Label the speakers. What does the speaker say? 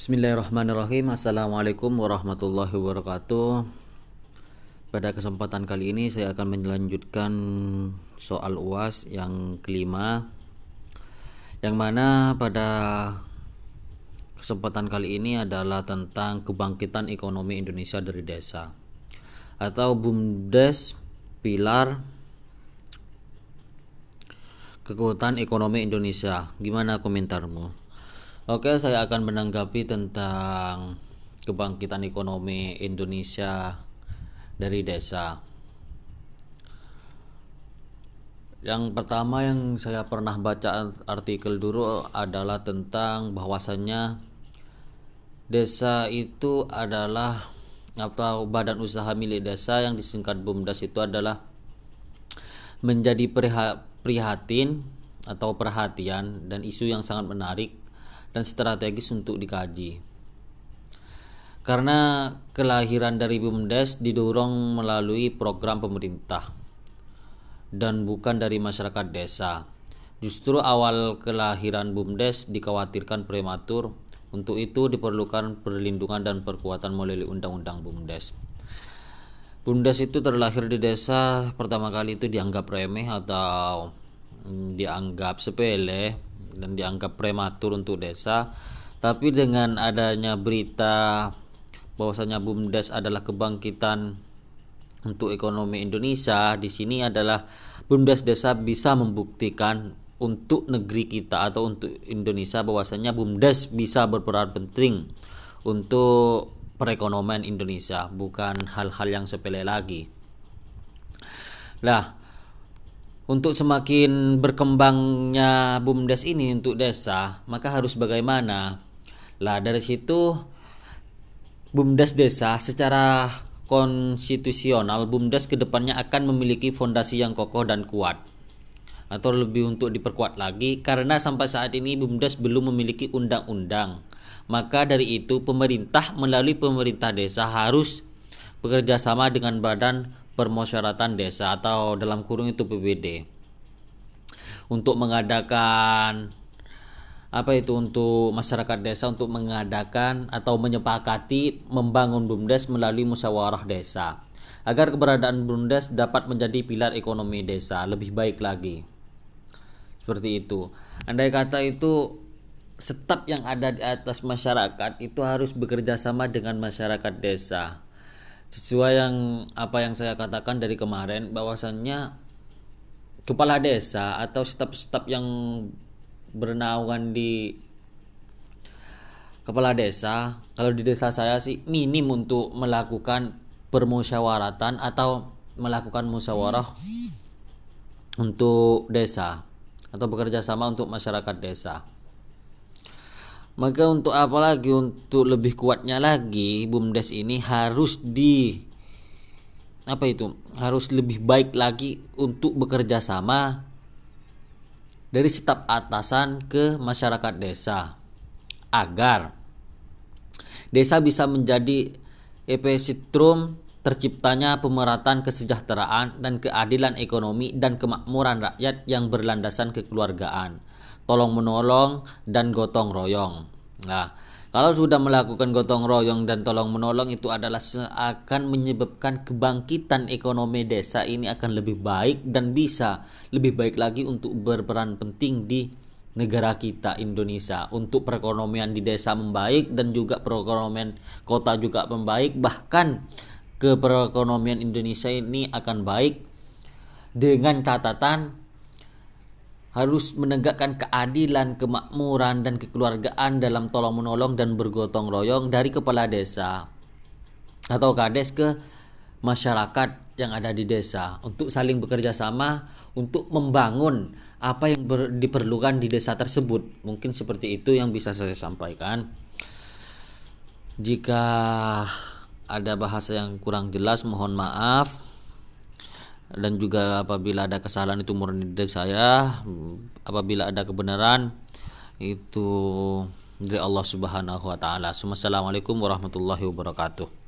Speaker 1: Bismillahirrahmanirrahim. Assalamualaikum warahmatullahi wabarakatuh. Pada kesempatan kali ini saya akan melanjutkan soal UAS yang kelima Yang mana pada kesempatan kali ini adalah tentang kebangkitan ekonomi Indonesia dari desa Atau BUMDes Pilar Kekuatan Ekonomi Indonesia. Gimana komentarmu? Oke, saya akan menanggapi tentang kebangkitan ekonomi Indonesia dari desa. Yang pertama yang saya pernah baca artikel dulu adalah tentang bahwasannya desa itu adalah atau badan usaha milik desa yang disingkat BUMDes itu adalah menjadi prihatin atau perhatian dan isu yang sangat menarik dan strategis untuk dikaji. Karena kelahiran dari BUMDes didorong melalui program pemerintah dan bukan dari masyarakat desa. Justru awal kelahiran BUMDes dikhawatirkan prematur. Untuk itu diperlukan perlindungan dan perkuatan melalui undang-undang BUMDes. BUMDes itu terlahir di desa pertama kali itu dianggap remeh atau mm, dianggap sepele dan dianggap prematur untuk desa tapi dengan adanya berita bahwasanya BUMDes adalah kebangkitan untuk ekonomi Indonesia di sini adalah BUMDes desa bisa membuktikan untuk negeri kita atau untuk Indonesia bahwasanya BUMDes bisa berperan penting untuk perekonomian Indonesia bukan hal-hal yang sepele lagi. Lah, untuk semakin berkembangnya BUMDes ini untuk desa, maka harus bagaimana? Lah dari situ BUMDes desa secara konstitusional BUMDes ke depannya akan memiliki fondasi yang kokoh dan kuat atau lebih untuk diperkuat lagi karena sampai saat ini BUMDes belum memiliki undang-undang. Maka dari itu pemerintah melalui pemerintah desa harus bekerja sama dengan badan permusyawaratan desa atau dalam kurung itu PBD untuk mengadakan apa itu untuk masyarakat desa untuk mengadakan atau menyepakati membangun BUMDes melalui musyawarah desa agar keberadaan BUMDes dapat menjadi pilar ekonomi desa lebih baik lagi. Seperti itu. Andai kata itu staf yang ada di atas masyarakat itu harus bekerja sama dengan masyarakat desa sesuai yang apa yang saya katakan dari kemarin bahwasannya kepala desa atau staf-staf yang bernaungan di kepala desa kalau di desa saya sih minim untuk melakukan permusyawaratan atau melakukan musyawarah untuk desa atau bekerja sama untuk masyarakat desa maka untuk apa lagi? Untuk lebih kuatnya lagi BUMDes ini harus di apa itu? Harus lebih baik lagi untuk bekerja sama dari staf atasan ke masyarakat desa. Agar desa bisa menjadi epicentrum terciptanya pemerataan kesejahteraan dan keadilan ekonomi dan kemakmuran rakyat yang berlandasan kekeluargaan tolong menolong dan gotong royong. Nah, kalau sudah melakukan gotong royong dan tolong menolong itu adalah akan menyebabkan kebangkitan ekonomi desa ini akan lebih baik dan bisa lebih baik lagi untuk berperan penting di negara kita Indonesia untuk perekonomian di desa membaik dan juga perekonomian kota juga membaik bahkan ke perekonomian Indonesia ini akan baik dengan catatan harus menegakkan keadilan, kemakmuran, dan kekeluargaan dalam tolong menolong dan bergotong royong dari kepala desa atau kades ke masyarakat yang ada di desa untuk saling bekerja sama untuk membangun apa yang ber, diperlukan di desa tersebut. Mungkin seperti itu yang bisa saya sampaikan. Jika ada bahasa yang kurang jelas, mohon maaf dan juga apabila ada kesalahan itu murni dari saya apabila ada kebenaran itu dari Allah Subhanahu wa taala. Assalamualaikum warahmatullahi wabarakatuh.